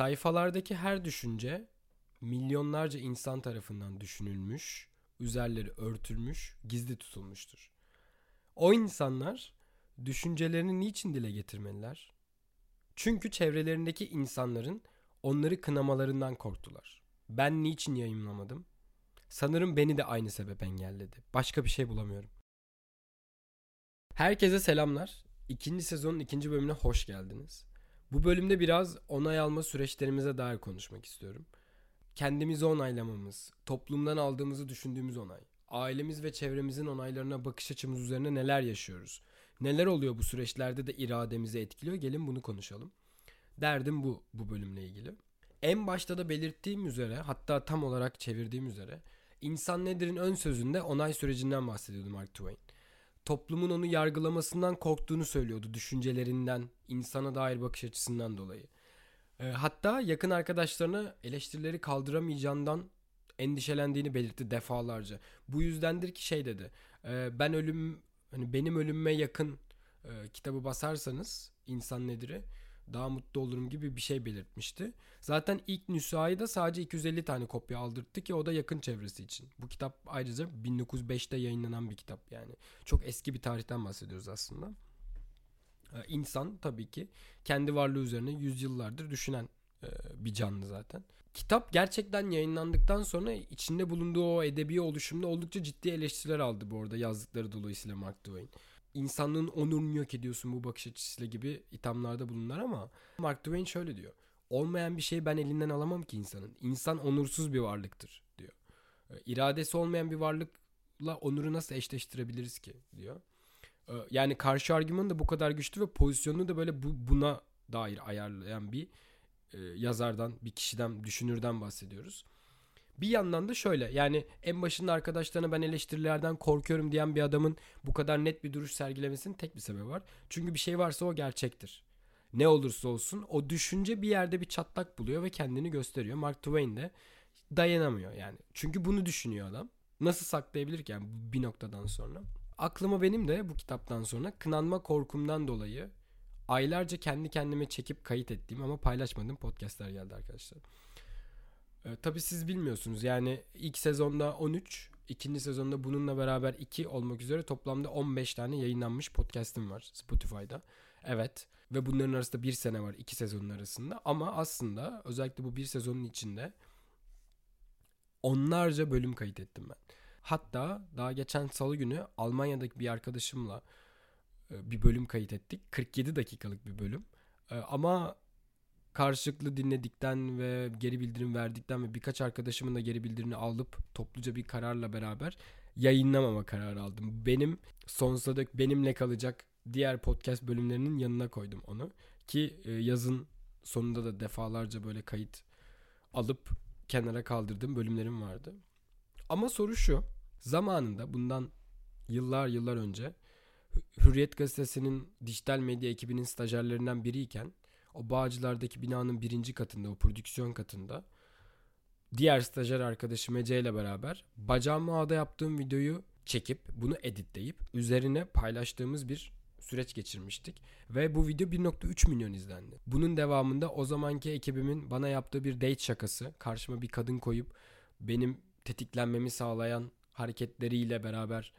Sayfalardaki her düşünce milyonlarca insan tarafından düşünülmüş, üzerleri örtülmüş, gizli tutulmuştur. O insanlar düşüncelerini niçin dile getirmeliler? Çünkü çevrelerindeki insanların onları kınamalarından korktular. Ben niçin yayınlamadım? Sanırım beni de aynı sebep engelledi. Başka bir şey bulamıyorum. Herkese selamlar. İkinci sezonun ikinci bölümüne hoş geldiniz. Bu bölümde biraz onay alma süreçlerimize dair konuşmak istiyorum. Kendimizi onaylamamız, toplumdan aldığımızı düşündüğümüz onay, ailemiz ve çevremizin onaylarına bakış açımız üzerine neler yaşıyoruz? Neler oluyor bu süreçlerde de irademizi etkiliyor? Gelin bunu konuşalım. Derdim bu bu bölümle ilgili. En başta da belirttiğim üzere hatta tam olarak çevirdiğim üzere insan nedir'in ön sözünde onay sürecinden bahsediyordu Mark Twain toplumun onu yargılamasından korktuğunu söylüyordu düşüncelerinden, insana dair bakış açısından dolayı. E, hatta yakın arkadaşlarına eleştirileri kaldıramayacağından endişelendiğini belirtti defalarca. Bu yüzdendir ki şey dedi. E, ben ölüm hani benim ölümme yakın e, kitabı basarsanız insan nedir'i daha mutlu olurum gibi bir şey belirtmişti. Zaten ilk nüshayı da sadece 250 tane kopya aldırttı ki o da yakın çevresi için. Bu kitap ayrıca 1905'te yayınlanan bir kitap yani. Çok eski bir tarihten bahsediyoruz aslında. Ee, insan tabii ki kendi varlığı üzerine yüzyıllardır düşünen e, bir canlı zaten. Kitap gerçekten yayınlandıktan sonra içinde bulunduğu o edebi oluşumda oldukça ciddi eleştiriler aldı bu arada yazdıkları dolayısıyla Mark Twain insanlığın onurunu yok ediyorsun bu bakış açısıyla gibi ithamlarda bulunlar ama Mark Twain şöyle diyor. Olmayan bir şeyi ben elinden alamam ki insanın. İnsan onursuz bir varlıktır diyor. Ee, iradesi olmayan bir varlıkla onuru nasıl eşleştirebiliriz ki diyor. Ee, yani karşı argüman da bu kadar güçlü ve pozisyonunu da böyle bu, buna dair ayarlayan bir e, yazardan, bir kişiden, düşünürden bahsediyoruz. Bir yandan da şöyle yani en başında arkadaşlarına ben eleştirilerden korkuyorum diyen bir adamın bu kadar net bir duruş sergilemesinin tek bir sebebi var. Çünkü bir şey varsa o gerçektir. Ne olursa olsun o düşünce bir yerde bir çatlak buluyor ve kendini gösteriyor. Mark Twain de dayanamıyor yani. Çünkü bunu düşünüyor adam. Nasıl saklayabilir ki yani bir noktadan sonra? Aklıma benim de bu kitaptan sonra kınanma korkumdan dolayı aylarca kendi kendime çekip kayıt ettiğim ama paylaşmadığım podcastler geldi arkadaşlar. E, tabii siz bilmiyorsunuz. Yani ilk sezonda 13, ikinci sezonda bununla beraber 2 olmak üzere toplamda 15 tane yayınlanmış podcast'im var Spotify'da. Evet ve bunların arasında bir sene var iki sezonun arasında ama aslında özellikle bu bir sezonun içinde onlarca bölüm kayıt ettim ben. Hatta daha geçen salı günü Almanya'daki bir arkadaşımla e, bir bölüm kayıt ettik. 47 dakikalık bir bölüm. E, ama karşılıklı dinledikten ve geri bildirim verdikten ve birkaç arkadaşımın da geri bildirimini alıp topluca bir kararla beraber yayınlamama kararı aldım. Benim sonsuza dek benimle kalacak diğer podcast bölümlerinin yanına koydum onu. Ki e, yazın sonunda da defalarca böyle kayıt alıp kenara kaldırdığım bölümlerim vardı. Ama soru şu. Zamanında bundan yıllar yıllar önce Hürriyet Gazetesi'nin dijital medya ekibinin stajyerlerinden biriyken o Bağcılar'daki binanın birinci katında, o prodüksiyon katında diğer stajyer arkadaşım Ece ile beraber bacağımı ağda yaptığım videoyu çekip bunu editleyip üzerine paylaştığımız bir süreç geçirmiştik. Ve bu video 1.3 milyon izlendi. Bunun devamında o zamanki ekibimin bana yaptığı bir date şakası. Karşıma bir kadın koyup benim tetiklenmemi sağlayan hareketleriyle beraber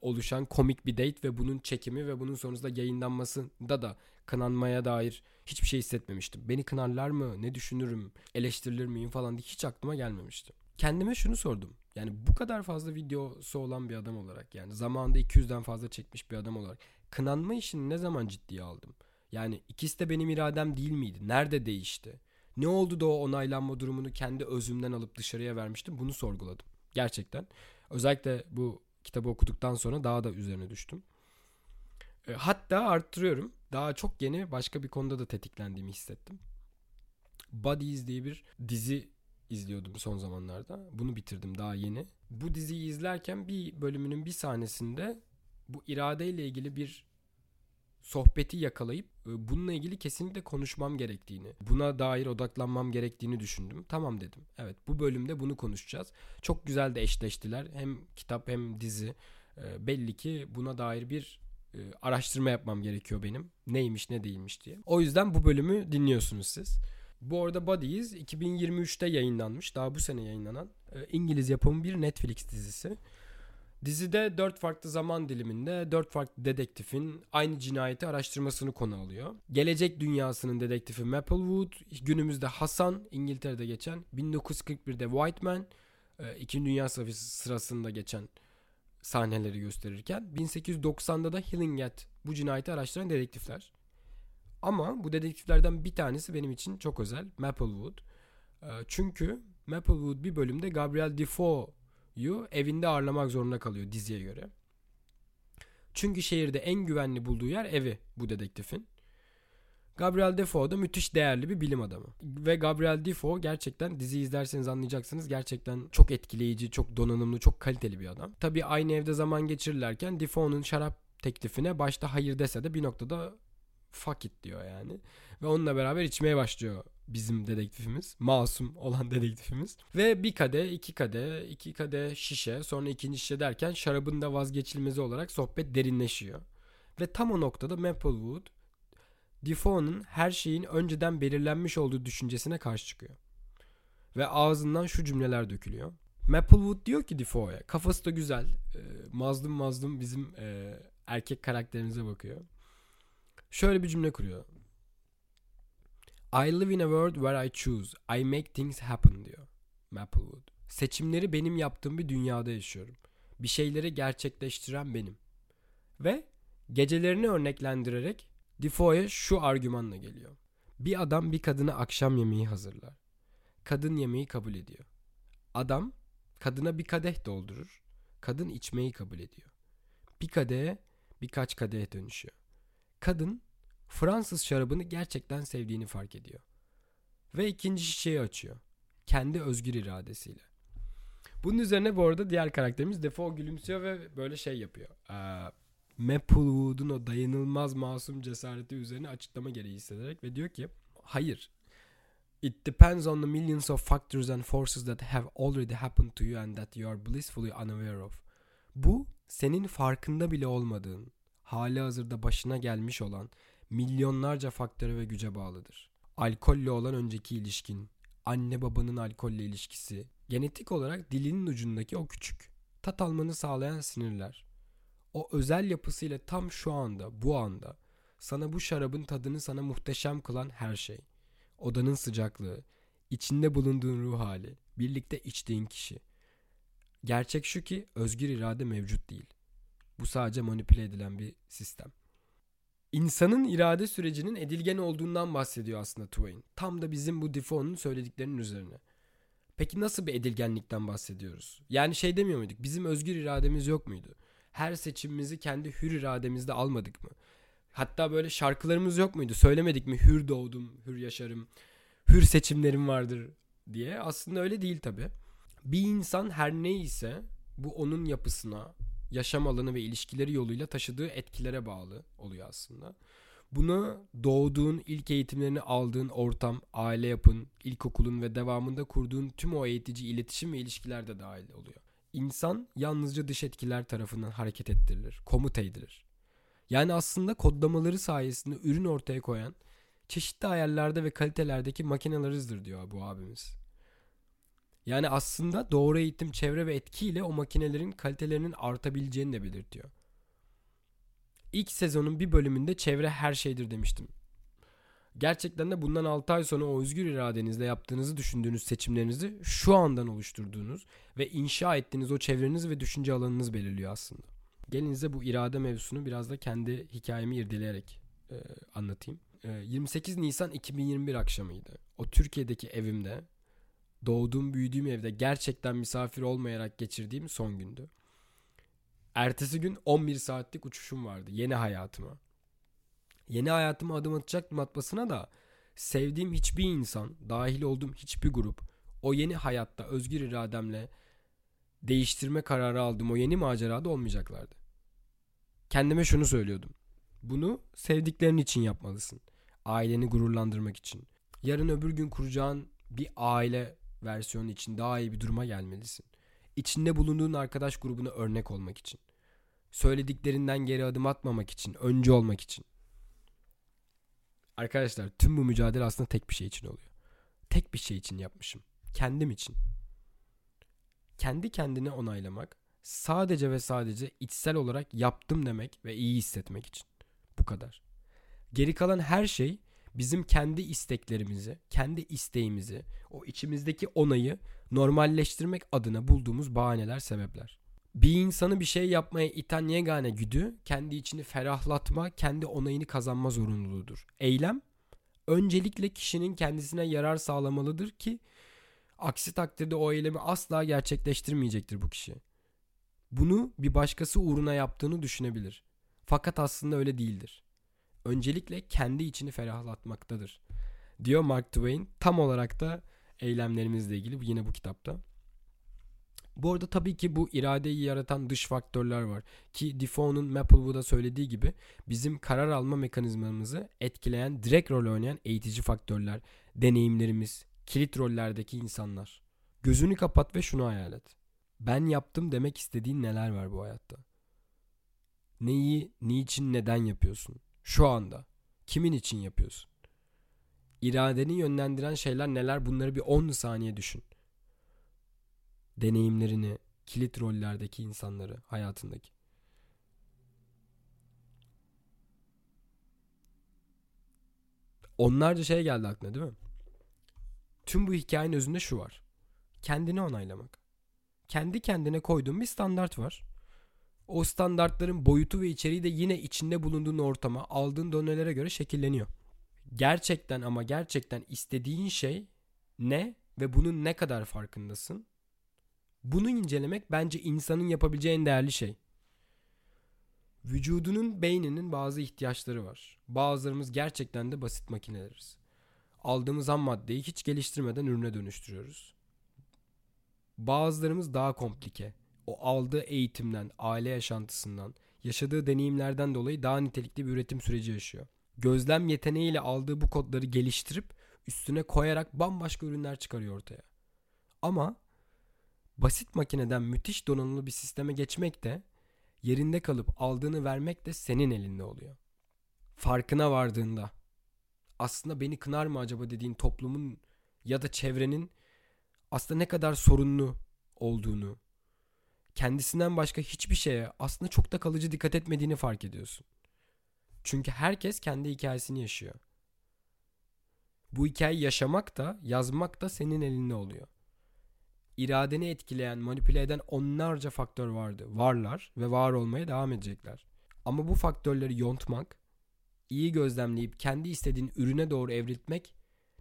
oluşan komik bir date ve bunun çekimi ve bunun sonrasında yayınlanmasında da kınanmaya dair hiçbir şey hissetmemiştim. Beni kınarlar mı? Ne düşünürüm? Eleştirilir miyim falan diye hiç aklıma gelmemişti. Kendime şunu sordum. Yani bu kadar fazla videosu olan bir adam olarak yani zamanında 200'den fazla çekmiş bir adam olarak kınanma işini ne zaman ciddiye aldım? Yani ikisi de benim iradem değil miydi? Nerede değişti? Ne oldu da o onaylanma durumunu kendi özümden alıp dışarıya vermiştim? Bunu sorguladım. Gerçekten. Özellikle bu kitabı okuduktan sonra daha da üzerine düştüm. E, hatta arttırıyorum. Daha çok yeni başka bir konuda da tetiklendiğimi hissettim. Buddies diye bir dizi izliyordum son zamanlarda. Bunu bitirdim daha yeni. Bu diziyi izlerken bir bölümünün bir sahnesinde bu iradeyle ilgili bir sohbeti yakalayıp e, bununla ilgili kesinlikle konuşmam gerektiğini, buna dair odaklanmam gerektiğini düşündüm. Tamam dedim. Evet bu bölümde bunu konuşacağız. Çok güzel de eşleştiler. Hem kitap hem dizi. E, belli ki buna dair bir e, araştırma yapmam gerekiyor benim. Neymiş ne değilmiş diye. O yüzden bu bölümü dinliyorsunuz siz. Bu arada Buddies 2023'te yayınlanmış. Daha bu sene yayınlanan İngiliz yapımı bir Netflix dizisi. Dizide dört farklı zaman diliminde dört farklı dedektifin aynı cinayeti araştırmasını konu alıyor. Gelecek dünyasının dedektifi Maplewood, günümüzde Hasan, İngiltere'de geçen, 1941'de White Man, e, İkinci Dünya Savaşı sırasında geçen sahneleri gösterirken 1890'da da Hillingett bu cinayeti araştıran dedektifler. Ama bu dedektiflerden bir tanesi benim için çok özel. Maplewood. Ee, çünkü Maplewood bir bölümde Gabriel Defoe'yu evinde ağırlamak zorunda kalıyor diziye göre. Çünkü şehirde en güvenli bulduğu yer evi bu dedektifin. Gabriel Defoe da müthiş değerli bir bilim adamı. Ve Gabriel Defoe gerçekten dizi izlerseniz anlayacaksınız. Gerçekten çok etkileyici, çok donanımlı, çok kaliteli bir adam. Tabii aynı evde zaman geçirirlerken Defoe'nun şarap teklifine başta hayır dese de bir noktada fuck it diyor yani. Ve onunla beraber içmeye başlıyor bizim dedektifimiz. Masum olan dedektifimiz. Ve bir kade, iki kade, iki kade şişe, sonra ikinci şişe derken şarabın da vazgeçilmezi olarak sohbet derinleşiyor. Ve tam o noktada Maplewood, Defoe'nun her şeyin önceden belirlenmiş olduğu düşüncesine karşı çıkıyor. Ve ağzından şu cümleler dökülüyor. Maplewood diyor ki Defoe'ya, kafası da güzel, e, mazlum mazlum bizim e, erkek karakterimize bakıyor. Şöyle bir cümle kuruyor. I live in a world where I choose. I make things happen diyor Maplewood. Seçimleri benim yaptığım bir dünyada yaşıyorum. Bir şeyleri gerçekleştiren benim. Ve gecelerini örneklendirerek Defoe'ya şu argümanla geliyor. Bir adam bir kadına akşam yemeği hazırlar. Kadın yemeği kabul ediyor. Adam kadına bir kadeh doldurur. Kadın içmeyi kabul ediyor. Bir kadehe birkaç kadeh dönüşüyor. Kadın Fransız şarabını gerçekten sevdiğini fark ediyor. Ve ikinci şişeyi açıyor. Kendi özgür iradesiyle. Bunun üzerine bu arada diğer karakterimiz Defoe gülümsüyor ve böyle şey yapıyor. Ee, Maplewood'un o dayanılmaz masum cesareti üzerine açıklama gereği hissederek ve diyor ki hayır It depends on the millions of factors and forces that have already happened to you and that you are blissfully unaware of. Bu senin farkında bile olmadığın, hali hazırda başına gelmiş olan milyonlarca faktöre ve güce bağlıdır. Alkolle olan önceki ilişkin, anne babanın alkolle ilişkisi, genetik olarak dilinin ucundaki o küçük, tat almanı sağlayan sinirler. O özel yapısıyla tam şu anda, bu anda sana bu şarabın tadını sana muhteşem kılan her şey. Odanın sıcaklığı, içinde bulunduğun ruh hali, birlikte içtiğin kişi. Gerçek şu ki özgür irade mevcut değil. Bu sadece manipüle edilen bir sistem. İnsanın irade sürecinin edilgen olduğundan bahsediyor aslında Twain. Tam da bizim bu Defoe'nun söylediklerinin üzerine. Peki nasıl bir edilgenlikten bahsediyoruz? Yani şey demiyor muyduk? Bizim özgür irademiz yok muydu? Her seçimimizi kendi hür irademizde almadık mı? Hatta böyle şarkılarımız yok muydu? Söylemedik mi? Hür doğdum, hür yaşarım, hür seçimlerim vardır diye. Aslında öyle değil tabi. Bir insan her neyse bu onun yapısına, yaşam alanı ve ilişkileri yoluyla taşıdığı etkilere bağlı oluyor aslında. Buna doğduğun, ilk eğitimlerini aldığın ortam, aile yapın, ilkokulun ve devamında kurduğun tüm o eğitici iletişim ve ilişkiler de dahil oluyor. İnsan yalnızca dış etkiler tarafından hareket ettirilir, komuta edilir. Yani aslında kodlamaları sayesinde ürün ortaya koyan çeşitli ayarlarda ve kalitelerdeki makineleridir diyor bu abimiz. Yani aslında doğru eğitim, çevre ve etkiyle o makinelerin kalitelerinin artabileceğini de belirtiyor. İlk sezonun bir bölümünde çevre her şeydir demiştim. Gerçekten de bundan 6 ay sonra o özgür iradenizle yaptığınızı düşündüğünüz seçimlerinizi şu andan oluşturduğunuz ve inşa ettiğiniz o çevreniz ve düşünce alanınız belirliyor aslında. Gelinize bu irade mevzusunu biraz da kendi hikayemi irdeleyerek e, anlatayım. E, 28 Nisan 2021 akşamıydı. O Türkiye'deki evimde doğduğum büyüdüğüm evde gerçekten misafir olmayarak geçirdiğim son gündü. Ertesi gün 11 saatlik uçuşum vardı yeni hayatıma. Yeni hayatıma adım atacaktım atmasına da sevdiğim hiçbir insan, dahil olduğum hiçbir grup o yeni hayatta özgür irademle değiştirme kararı aldığım o yeni macerada olmayacaklardı. Kendime şunu söylüyordum. Bunu sevdiklerin için yapmalısın. Aileni gururlandırmak için. Yarın öbür gün kuracağın bir aile versiyonu için daha iyi bir duruma gelmelisin. İçinde bulunduğun arkadaş grubuna örnek olmak için. Söylediklerinden geri adım atmamak için, önce olmak için. Arkadaşlar tüm bu mücadele aslında tek bir şey için oluyor. tek bir şey için yapmışım. Kendim için. Kendi kendine onaylamak sadece ve sadece içsel olarak yaptım demek ve iyi hissetmek için. Bu kadar. Geri kalan her şey bizim kendi isteklerimizi, kendi isteğimizi, o içimizdeki onayı normalleştirmek adına bulduğumuz bahaneler, sebepler. Bir insanı bir şey yapmaya iten yegane güdü kendi içini ferahlatma, kendi onayını kazanma zorunluluğudur. Eylem öncelikle kişinin kendisine yarar sağlamalıdır ki aksi takdirde o eylemi asla gerçekleştirmeyecektir bu kişi. Bunu bir başkası uğruna yaptığını düşünebilir. Fakat aslında öyle değildir. Öncelikle kendi içini ferahlatmaktadır. Diyor Mark Twain tam olarak da eylemlerimizle ilgili yine bu kitapta. Bu arada tabii ki bu iradeyi yaratan dış faktörler var. Ki Defoe'nun Maplewood'a söylediği gibi bizim karar alma mekanizmamızı etkileyen, direkt rol oynayan eğitici faktörler, deneyimlerimiz, kilit rollerdeki insanlar. Gözünü kapat ve şunu hayal et. Ben yaptım demek istediğin neler var bu hayatta? Neyi, niçin, neden yapıyorsun? Şu anda. Kimin için yapıyorsun? İradeni yönlendiren şeyler neler bunları bir 10 saniye düşün deneyimlerini, kilit rollerdeki insanları hayatındaki. Onlarca şey geldi aklına değil mi? Tüm bu hikayenin özünde şu var. Kendini onaylamak. Kendi kendine koyduğun bir standart var. O standartların boyutu ve içeriği de yine içinde bulunduğun ortama, aldığın donelere göre şekilleniyor. Gerçekten ama gerçekten istediğin şey ne ve bunun ne kadar farkındasın? Bunu incelemek bence insanın yapabileceği en değerli şey. Vücudunun, beyninin bazı ihtiyaçları var. Bazılarımız gerçekten de basit makineleriz. Aldığımız ham maddeyi hiç geliştirmeden ürüne dönüştürüyoruz. Bazılarımız daha komplike. O aldığı eğitimden, aile yaşantısından, yaşadığı deneyimlerden dolayı daha nitelikli bir üretim süreci yaşıyor. Gözlem yeteneğiyle aldığı bu kodları geliştirip üstüne koyarak bambaşka ürünler çıkarıyor ortaya. Ama basit makineden müthiş donanımlı bir sisteme geçmek de yerinde kalıp aldığını vermek de senin elinde oluyor. Farkına vardığında aslında beni kınar mı acaba dediğin toplumun ya da çevrenin aslında ne kadar sorunlu olduğunu, kendisinden başka hiçbir şeye aslında çok da kalıcı dikkat etmediğini fark ediyorsun. Çünkü herkes kendi hikayesini yaşıyor. Bu hikayeyi yaşamak da, yazmak da senin elinde oluyor iradeni etkileyen, manipüle eden onlarca faktör vardı. Varlar ve var olmaya devam edecekler. Ama bu faktörleri yontmak, iyi gözlemleyip kendi istediğin ürüne doğru evriltmek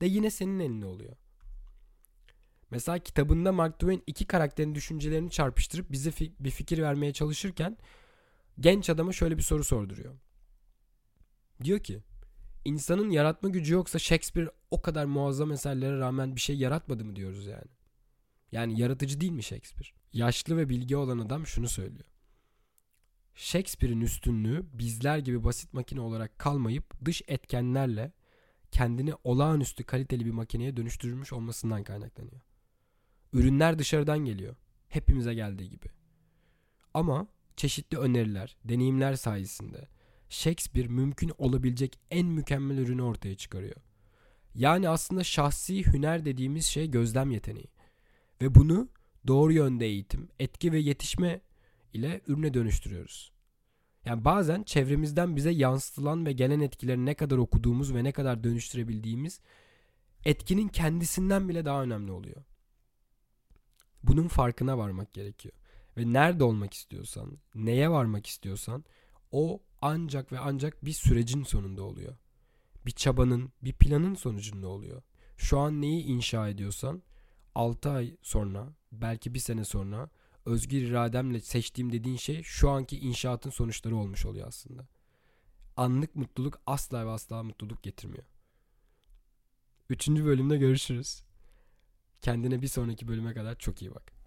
de yine senin elinde oluyor. Mesela kitabında Mark Twain iki karakterin düşüncelerini çarpıştırıp bize fi- bir fikir vermeye çalışırken genç adama şöyle bir soru sorduruyor. Diyor ki insanın yaratma gücü yoksa Shakespeare o kadar muazzam eserlere rağmen bir şey yaratmadı mı diyoruz yani. Yani yaratıcı değil mi Shakespeare? Yaşlı ve bilgi olan adam şunu söylüyor. Shakespeare'in üstünlüğü bizler gibi basit makine olarak kalmayıp dış etkenlerle kendini olağanüstü kaliteli bir makineye dönüştürmüş olmasından kaynaklanıyor. Ürünler dışarıdan geliyor. Hepimize geldiği gibi. Ama çeşitli öneriler, deneyimler sayesinde Shakespeare mümkün olabilecek en mükemmel ürünü ortaya çıkarıyor. Yani aslında şahsi hüner dediğimiz şey gözlem yeteneği. Ve bunu doğru yönde eğitim, etki ve yetişme ile ürüne dönüştürüyoruz. Yani bazen çevremizden bize yansıtılan ve gelen etkileri ne kadar okuduğumuz ve ne kadar dönüştürebildiğimiz etkinin kendisinden bile daha önemli oluyor. Bunun farkına varmak gerekiyor. Ve nerede olmak istiyorsan, neye varmak istiyorsan o ancak ve ancak bir sürecin sonunda oluyor. Bir çabanın, bir planın sonucunda oluyor. Şu an neyi inşa ediyorsan 6 ay sonra belki bir sene sonra özgür irademle seçtiğim dediğin şey şu anki inşaatın sonuçları olmuş oluyor aslında. Anlık mutluluk asla ve asla mutluluk getirmiyor. Üçüncü bölümde görüşürüz. Kendine bir sonraki bölüme kadar çok iyi bak.